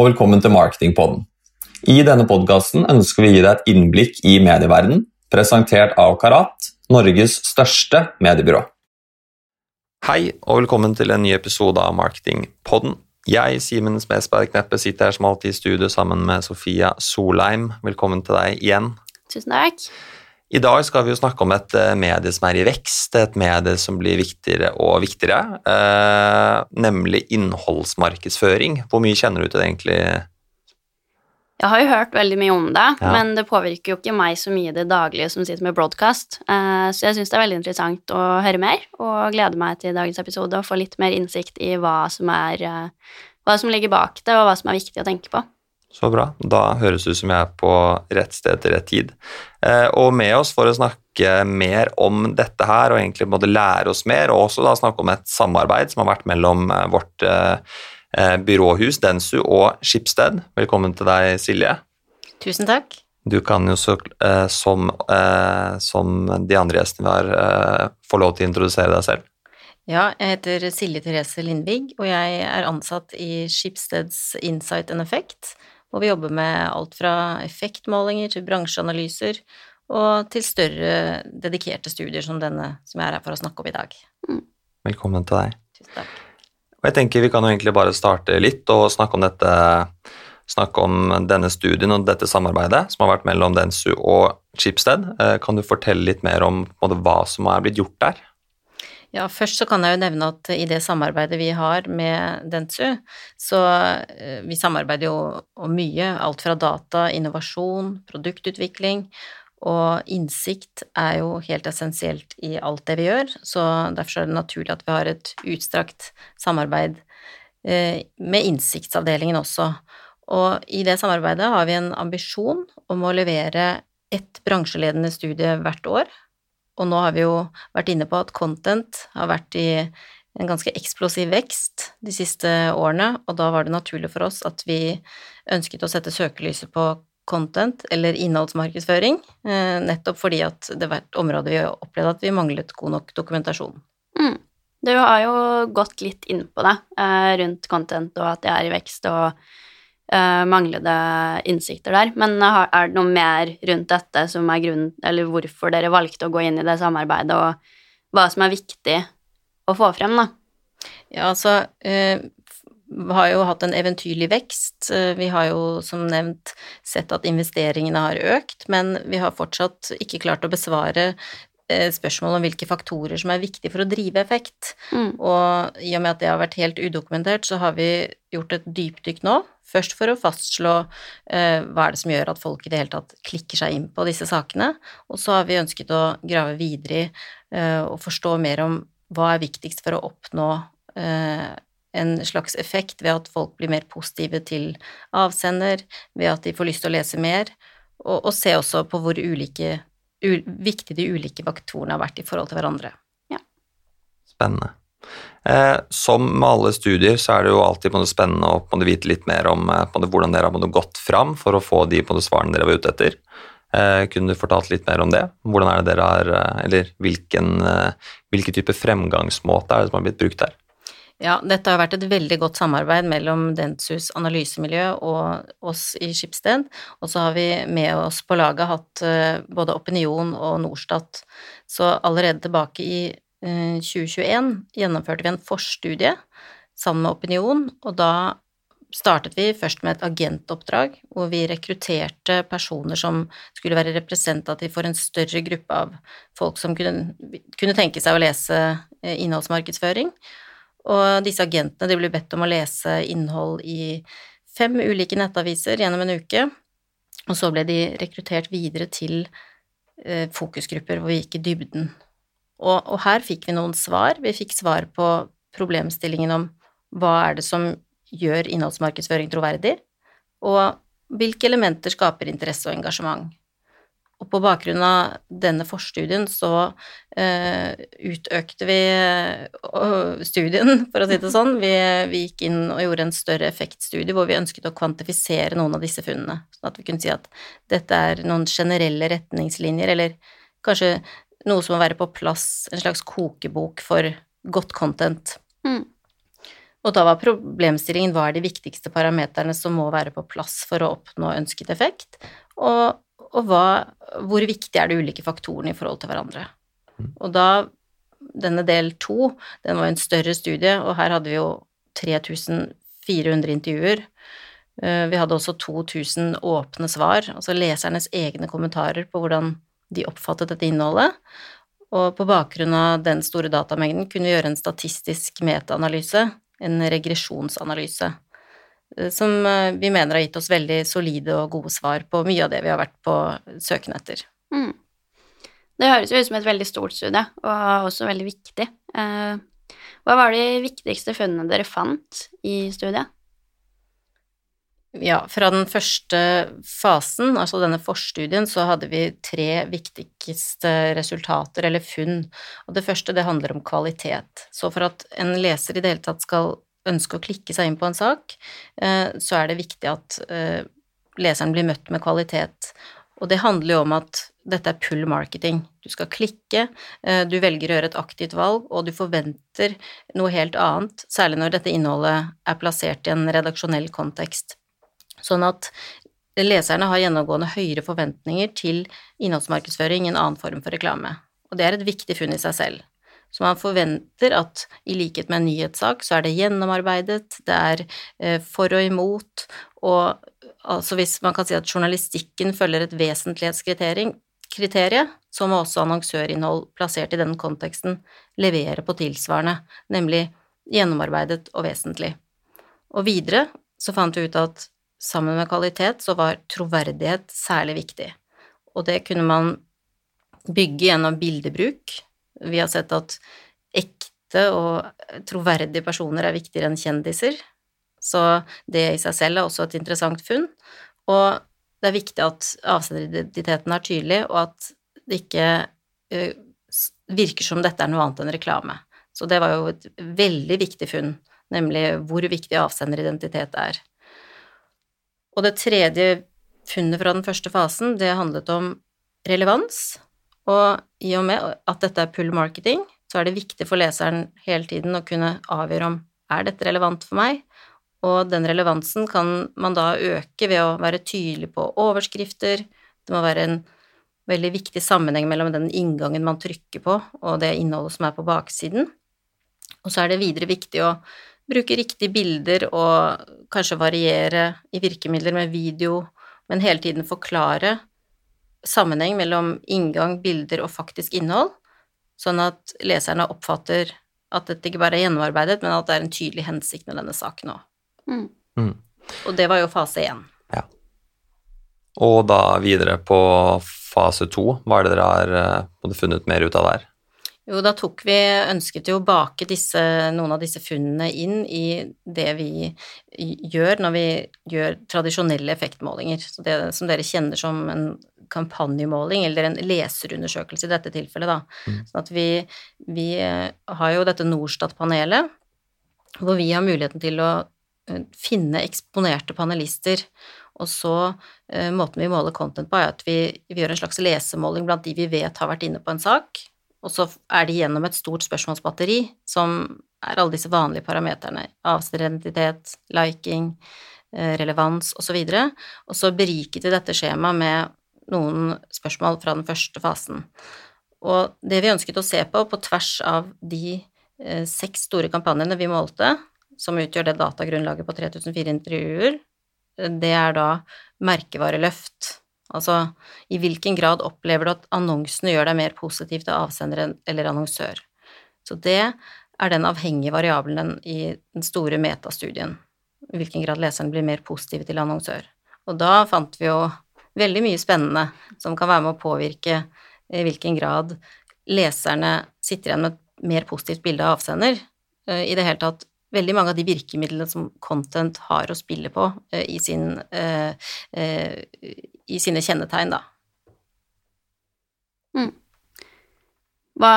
Og velkommen til Marketingpodden. I denne podkasten ønsker vi å gi deg et innblikk i medieverdenen, presentert av Karat, Norges største mediebyrå. Hei, og velkommen til en ny episode av Marketingpodden. Jeg, Simen Smedsberg Kneppe, sitter her som alltid i studio sammen med Sofia Solheim. Velkommen til deg igjen. Tusen takk. I dag skal vi jo snakke om et eh, medie som er i vekst, et medie som blir viktigere og viktigere, eh, nemlig innholdsmarkedsføring. Hvor mye kjenner du til det egentlig? Jeg har jo hørt veldig mye om det, Ja. men det påvirker jo ikke meg så mye i det daglige som sitter med broadcast. Eh, så jeg syns det er veldig interessant å høre mer, og gleder meg til dagens episode og få litt mer innsikt i hva som, er, eh, hva som ligger bak det, og hva som er viktig å tenke på. Så bra. Da høres det ut som jeg er på rett sted til rett tid. Eh, og med oss for å snakke mer om dette her, og egentlig både lære oss mer, og også da snakke om et samarbeid som har vært mellom eh, vårt eh, byråhus Densu og Skipsted. Velkommen til deg, Silje. Tusen takk. Du kan jo så, som, som de andre gjestene vi har, få lov til å introdusere deg selv. Ja, jeg heter Silje Therese Lindvig, og jeg er ansatt i Skipsteds Insight and Effect, hvor vi jobber med alt fra effektmålinger til bransjeanalyser og til større dedikerte studier som denne som jeg er her for å snakke om i dag. Velkommen til deg. Tusen takk. Og jeg tenker Vi kan jo egentlig bare starte litt og snakke om dette snakke om denne studien og dette samarbeidet som har vært mellom Densu og Schibsted. Eh, Kan du fortelle litt mer om måte, hva som er blitt gjort der? Ja, først så kan jeg jo nevne at i det samarbeidet vi har med Dentsu, så eh, vi samarbeider jo om mye, alt fra data, innovasjon, produktutvikling, og innsikt er jo helt essensielt i alt det vi gjør, så derfor er det naturlig at vi har et utstrakt samarbeid eh, med innsiktsavdelingen også. Og i det samarbeidet har vi en ambisjon om å levere ett bransjeledende studie hvert år, og nå har vi jo vært inne på at content har vært i en ganske eksplosiv vekst de siste årene, og da var det naturlig for oss at vi ønsket å sette søkelyset på content, eller innholdsmarkedsføring, eh, nettopp fordi at det var et område vi opplevde at vi manglet god nok dokumentasjon. Mm. Du har jo gått litt inn på det, eh, rundt content og at det er i vekst og eh, manglede innsikter der. Men har, er det noe mer rundt dette som er grunnen, eller hvorfor dere valgte å gå inn i det samarbeidet, og hva som er viktig å få frem, da? Ja, altså eh, vi har jo hatt en eventyrlig vekst. Eh, Vi har jo som nevnt sett at investeringene har økt, men vi har fortsatt ikke klart å besvare eh, spørsmål om hvilke faktorer som er viktige for å drive effekt. Mm. Og i og med at det har vært helt udokumentert, så har vi gjort et dypdykk nå. Først for å fastslå eh, hva er det som gjør at folk i det hele tatt klikker seg inn på disse sakene, og så har vi ønsket å grave videre i eh, og forstå mer om hva er viktigst for å oppnå eh, en slags effekt ved at folk blir mer positive til avsender, ved at de får lyst til å lese mer, og, og se også på hvor ulike, viktige de ulike faktorene har vært i forhold til hverandre. Spennende. Eh, som med alle studier så er det jo alltid måte, spennende å måte, vite litt mer om eh, måte, hvordan dere har gått fram for å få de svarene dere var ute etter. Eh, kunne du fortalt litt mer om det? Hvordan er det dere har, eh, eller hvilken, eh, hvilken type fremgangsmåte er det som har blitt brukt der? Ja, dette har vært et veldig godt samarbeid mellom Dentsus analysemiljø og oss i Skipsted. og så har vi med oss på laget hatt eh, både Opinion og Norstat. Så allerede tilbake i eh, 2021 gjennomførte vi en forstudie sammen med Opinion, og da startet vi først med et agentoppdrag, hvor vi rekrutterte personer som skulle være representativ for en større gruppe av folk som kunne, kunne tenke seg å lese eh, innholdsmarkedsføring. Og disse agentene de ble bedt om å lese innhold i fem ulike nettaviser gjennom en uke, og så ble de rekruttert videre til eh, fokusgrupper hvor vi gikk i dybden. Og, og her fikk vi noen svar. Vi fikk svar på problemstillingen om hva er det som gjør innholdsmarkedsføring troverdig, og hvilke elementer skaper interesse og engasjement. Og på bakgrunn av denne forstudien så eh, utøkte vi eh, studien, for å si det sånn. Vi, vi gikk inn og gjorde en større effektstudie hvor vi ønsket å kvantifisere noen av disse funnene, sånn at vi kunne si at dette er noen generelle retningslinjer, eller kanskje noe som må være på plass, en slags kokebok for godt content. Mm. Og da var problemstillingen hva er de viktigste parameterne som må være på plass for å oppnå ønsket effekt, og, og hva, hvor viktig er de ulike faktorene i forhold til hverandre. Og da, denne del to, den var en større studie, og her hadde vi jo 3400 intervjuer. Eh, Vi hadde også 2000 åpne svar, altså lesernes egne kommentarer på hvordan de oppfattet dette innholdet. Og på bakgrunn av den store datamengden kunne vi gjøre en statistisk metaanalyse, en regresjonsanalyse, som eh, vi mener har gitt oss veldig solide og gode svar på mye av det vi har vært på søken etter. Mm. Det høres jo ut som et veldig stort studie, og også veldig viktig. Eh, Hva var de viktigste funnene dere fant i studiet? Ja, fra den første fasen, altså denne forstudien, så hadde vi tre viktigste resultater eller funn. Og det første, det handler om kvalitet. Så for at en leser i det hele tatt skal ønske å klikke seg inn på en sak, eh, så er det viktig at eh, leseren blir møtt med kvalitet. Og det handler jo om at dette er pull marketing. Du skal klikke, eh, du velger å gjøre et aktivt valg, og du forventer noe helt annet, særlig når dette innholdet er plassert i en redaksjonell kontekst. Sånn at leserne har gjennomgående høyere forventninger til innholdsmarkedsføring i en annen form for reklame. Og det er et viktig funn i seg selv. Så man forventer at i likhet med en nyhetssak, så er det gjennomarbeidet, det er eh, for og imot, og altså hvis man kan si at journalistikken følger et vesentlighetskriterium, så må også annonsørinnhold plassert i denne konteksten levere på tilsvarende, nemlig gjennomarbeidet og vesentlig. Og videre så fant vi ut at sammen med kvalitet så var troverdighet særlig viktig, og det kunne man bygge gjennom bildebruk. Vi har sett at ekte og troverdige personer er viktigere enn kjendiser, så det i seg selv er også et interessant funn. Og det er viktig at avsenderidentiteten er tydelig, og at det ikke uh, virker som dette er noe annet enn reklame. Så det var jo et veldig viktig funn, nemlig hvor viktig avsenderidentitet er. Og det tredje funnet fra den første fasen, det handlet om relevans, og i og med at dette er pull marketing, så er det viktig for leseren hele tiden å kunne avgjøre om er dette relevant for meg, og den relevansen kan man da øke ved å være tydelig på overskrifter, det må være en veldig viktig sammenheng mellom den inngangen man trykker på, og det innholdet som er på baksiden. Og så er det videre viktig å bruke riktige bilder og kanskje variere i virkemidler med video, men hele tiden forklare sammenheng mellom inngang, bilder og faktisk innhold, sånn at leserne oppfatter at dette ikke bare er gjennomarbeidet, men at det er en tydelig hensikt med denne saken òg. Mm. Mm. Og det var jo fase én. Og da videre på fase to, hva er det dere har eh, funnet mer ut av der? Jo, da tok vi ønsket jo å bake disse, noen av disse funnene inn i det vi gjør når vi gjør tradisjonelle effektmålinger. Så det som dere kjenner som en kampanjemåling, eller en leserundersøkelse i dette tilfellet, da. Mm. Sånn at vi, vi har jo dette Norstat-panelet, hvor vi har muligheten til å eh, finne eksponerte panelister. Og så eh, måten vi måler content på, er at vi, vi gjør en slags lesemåling blant de vi vet har vært inne på en sak, og så er de gjennom et stort spørsmålsbatteri som er alle disse vanlige parameterne, avsenderidentitet, liking, eh, relevans osv., og, så og så beriket vi dette skjemaet med noen spørsmål fra den første fasen. Og det vi ønsket å se på, på tvers av de eh, seks store kampanjene vi målte, som utgjør det datagrunnlaget på 3004 intervjuer, eh, det er da merkevareløft. Altså i hvilken grad opplever du at annonsene gjør deg mer positiv til avsender eller annonsør. Så det er den avhengige variabelen i den store metastudien. I hvilken grad leseren blir mer positiv til annonsør. Og da fant vi jo veldig mye spennende som kan være med å påvirke i hvilken grad leserne sitter igjen med et mer positivt bilde av avsender. Eh, I det hele tatt veldig mange av de virkemidlene som content har å spille på eh, i, sin, eh, i sine kjennetegn, da. Mm. Hva,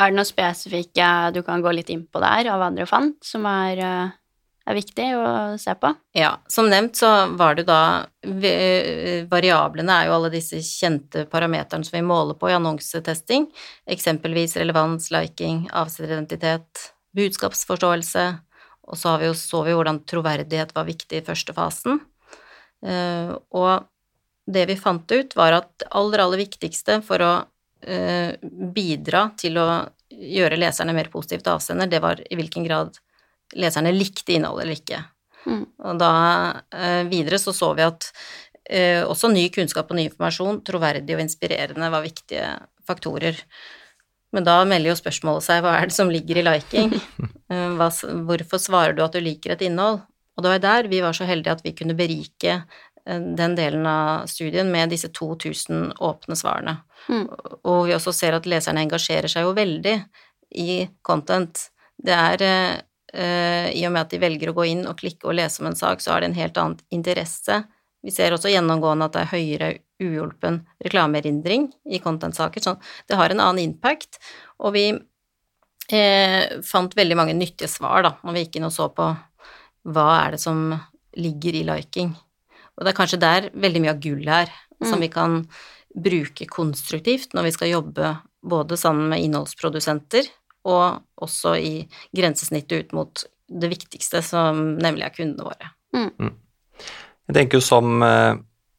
er det noe spesifikke du kan gå litt inn på der, av hva dere fant, som er, er viktig å se på? Ja, som nevnt så var det da Variablene er jo alle disse kjente parameterne som vi måler på i annonsetesting, eksempelvis relevans, liking, avsenderidentitet, budskapsforståelse Og så, vi jo, så vi hvordan troverdighet var viktig i første fasen. Uh, og det vi fant ut, var at det aller, aller viktigste for å uh, bidra til å gjøre leserne mer positivt avsender, det var i hvilken grad leserne likte innholdet eller ikke. Mm. Og da uh, videre så så vi at også ny kunnskap og ny informasjon, troverdig og inspirerende, var viktige faktorer. Men da melder jo spørsmålet seg hva er det som ligger i liking? Hva, hvorfor svarer du at du liker et innhold? Og det var der vi var så heldige at vi kunne berike Eh, den delen av studien med disse 2000 åpne svarene. Mm. Og vi også ser at leserne engasjerer seg jo veldig i content. Det er eh, I og med at de velger å gå inn og klikke og lese om en sak, så har det en helt annen interesse. Vi ser også gjennomgående at det er høyere uhjulpen reklameerindring i content-saker, så det har en annen impact. Og vi eh, fant veldig mange nyttige svar, da, når vi gikk inn og så på hva er det som ligger i liking. Og det er kanskje der veldig mye av gullet er, mm. som vi kan bruke konstruktivt når vi skal jobbe både sammen med innholdsprodusenter og også i grensesnittet ut mot det viktigste, som nemlig er kundene våre. Mm. mm. Jeg tenker jo som uh,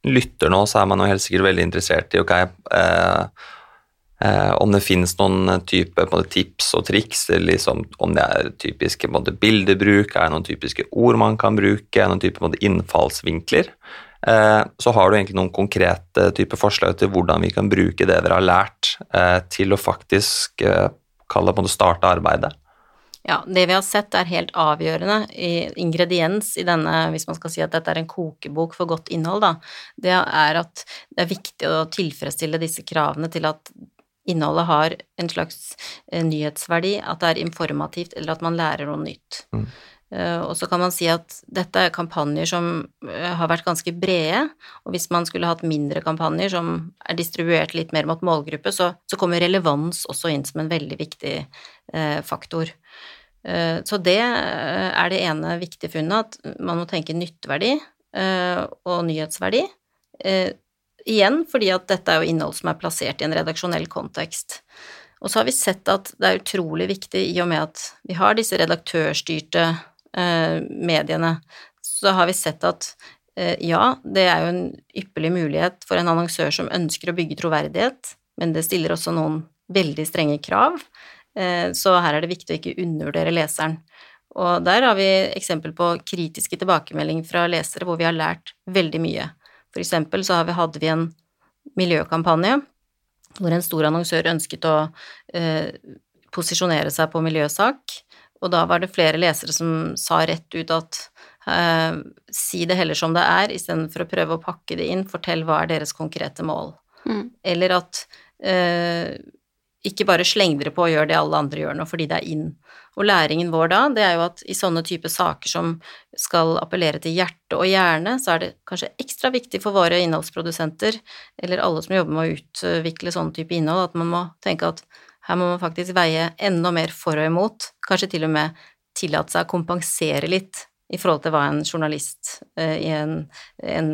lytter nå, så er man jo helt sikkert veldig interessert i ok, uh, uh, om det finnes noen type måte, tips og triks, liksom, om det er typiske måte, bildebruk, er det noen typiske ord man kan bruke, er det noen type måte, innfallsvinkler. Eh, så har du egentlig noen konkrete type forslag til hvordan vi kan bruke det dere har lært, eh, til å faktisk eh, kalle det starte arbeidet? Ja, det vi har sett er helt avgjørende i ingrediens i denne, hvis man skal si at dette er en kokebok for godt innhold, da, det er at det er viktig å tilfredsstille disse kravene til at innholdet har en slags nyhetsverdi, at det er informativt, eller at man lærer noe nytt. Mm. Eh, og så kan man si at dette er kampanjer som eh, har vært ganske brede, og hvis man skulle hatt mindre kampanjer som er distribuert litt mer mot målgruppe, så, så kommer relevans også inn som en veldig viktig eh, faktor. Eh, så det eh, er det ene viktige funnet, at man må tenke nytteverdi eh, og nyhetsverdi. Igjen fordi at dette er jo innhold som er plassert i en redaksjonell kontekst. Og så har vi sett at det er utrolig viktig i og med at vi har disse redaktørstyrte Eh, mediene, så har vi sett at eh, ja, det er jo en ypperlig mulighet for en annonsør som ønsker å bygge troverdighet, men det stiller også noen veldig strenge krav, eh, så her er det viktig å ikke undervurdere leseren. Og der har vi eksempel på kritiske tilbakemeldinger fra lesere hvor vi har lært veldig mye. For eksempel så hadde vi en miljøkampanje hvor en stor annonsør ønsket å eh, posisjonere seg på miljøsak, og da var det flere lesere som sa rett ut at eh, si det heller som det er, istedenfor å prøve å pakke det inn, fortell hva er deres konkrete mål. Mm. Eller at eh, ikke bare sleng dere på og gjør det alle andre gjør nå fordi det er inn. Og læringen vår da, det er jo at i sånne type saker som skal appellere til hjerte og hjerne, så er det kanskje ekstra viktig for våre innholdsprodusenter, eller alle som jobber med å utvikle sånn type innhold, at man må tenke at her må man faktisk veie enda mer for og imot, kanskje til og med tillate seg å kompensere litt i forhold til hva en journalist eh, i en, en,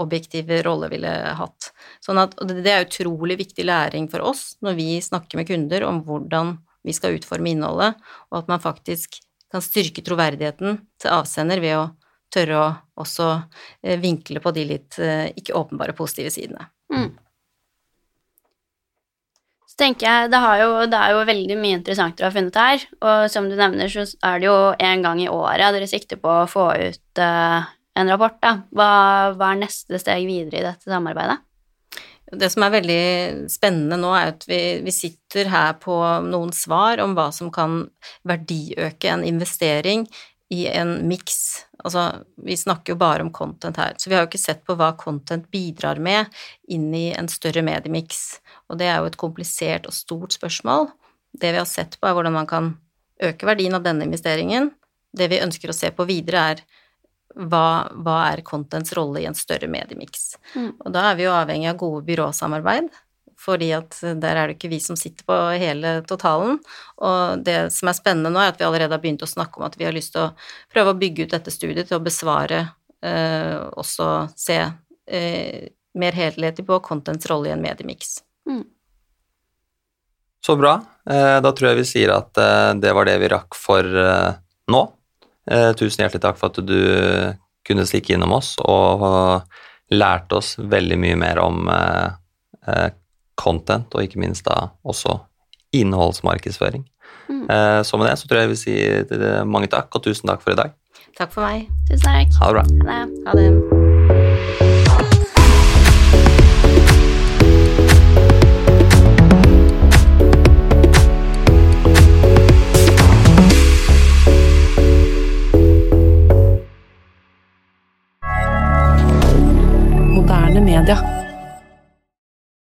objektiv rolle ville hatt. Sånn at, og det er utrolig viktig læring for oss når vi snakker med kunder om hvordan vi skal utforme innholdet, og at man faktisk kan styrke troverdigheten til avsender ved å tørre å også eh, vinkle på de litt eh, ikke åpenbare positive sidene. Mm tenker jeg det, jo, det, er jo veldig mye interessant dere har funnet her. Og som du nevner, så er det jo en gang i året dere sikter på å få ut uh, en rapport. Da. Hva, hva, er neste steg videre i dette samarbeidet? Det som er veldig spennende nå, er at vi, vi sitter her på noen svar om hva som kan verdiøke en investering i en miks. Altså, vi snakker jo bare om content her, så vi har jo ikke sett på hva content bidrar med inn i en større mediemiks. Og det er jo et komplisert og stort spørsmål. Det vi har sett på, er hvordan man kan øke verdien av denne investeringen. Det vi ønsker å se på videre, er hva, hva er contents rolle i en større mediemiks. Mm. Og da er vi jo avhengig av gode byråsamarbeid, fordi at der er det ikke vi som sitter på hele totalen. Og det som er spennende nå, er at vi allerede har begynt å snakke om at vi har lyst til å prøve å bygge ut dette studiet til å besvare, eh, også se eh, mer helhetlig på contents rolle i en mediemiks. Mm. Så bra. Eh, da tror jeg vi sier at eh, det var det vi rakk for eh, nå. Eh, tusen hjertelig takk for at du kunne stikke innom oss og lærte oss veldig mye mer om eh, eh, content, og ikke minst da også innholdsmarkedsføring. Mm. Eh, så med det så tror jeg jeg vil si mange takk, og tusen takk for i dag. Takk for meg. Tusen takk. Ha det bra. Ha det. Ha det.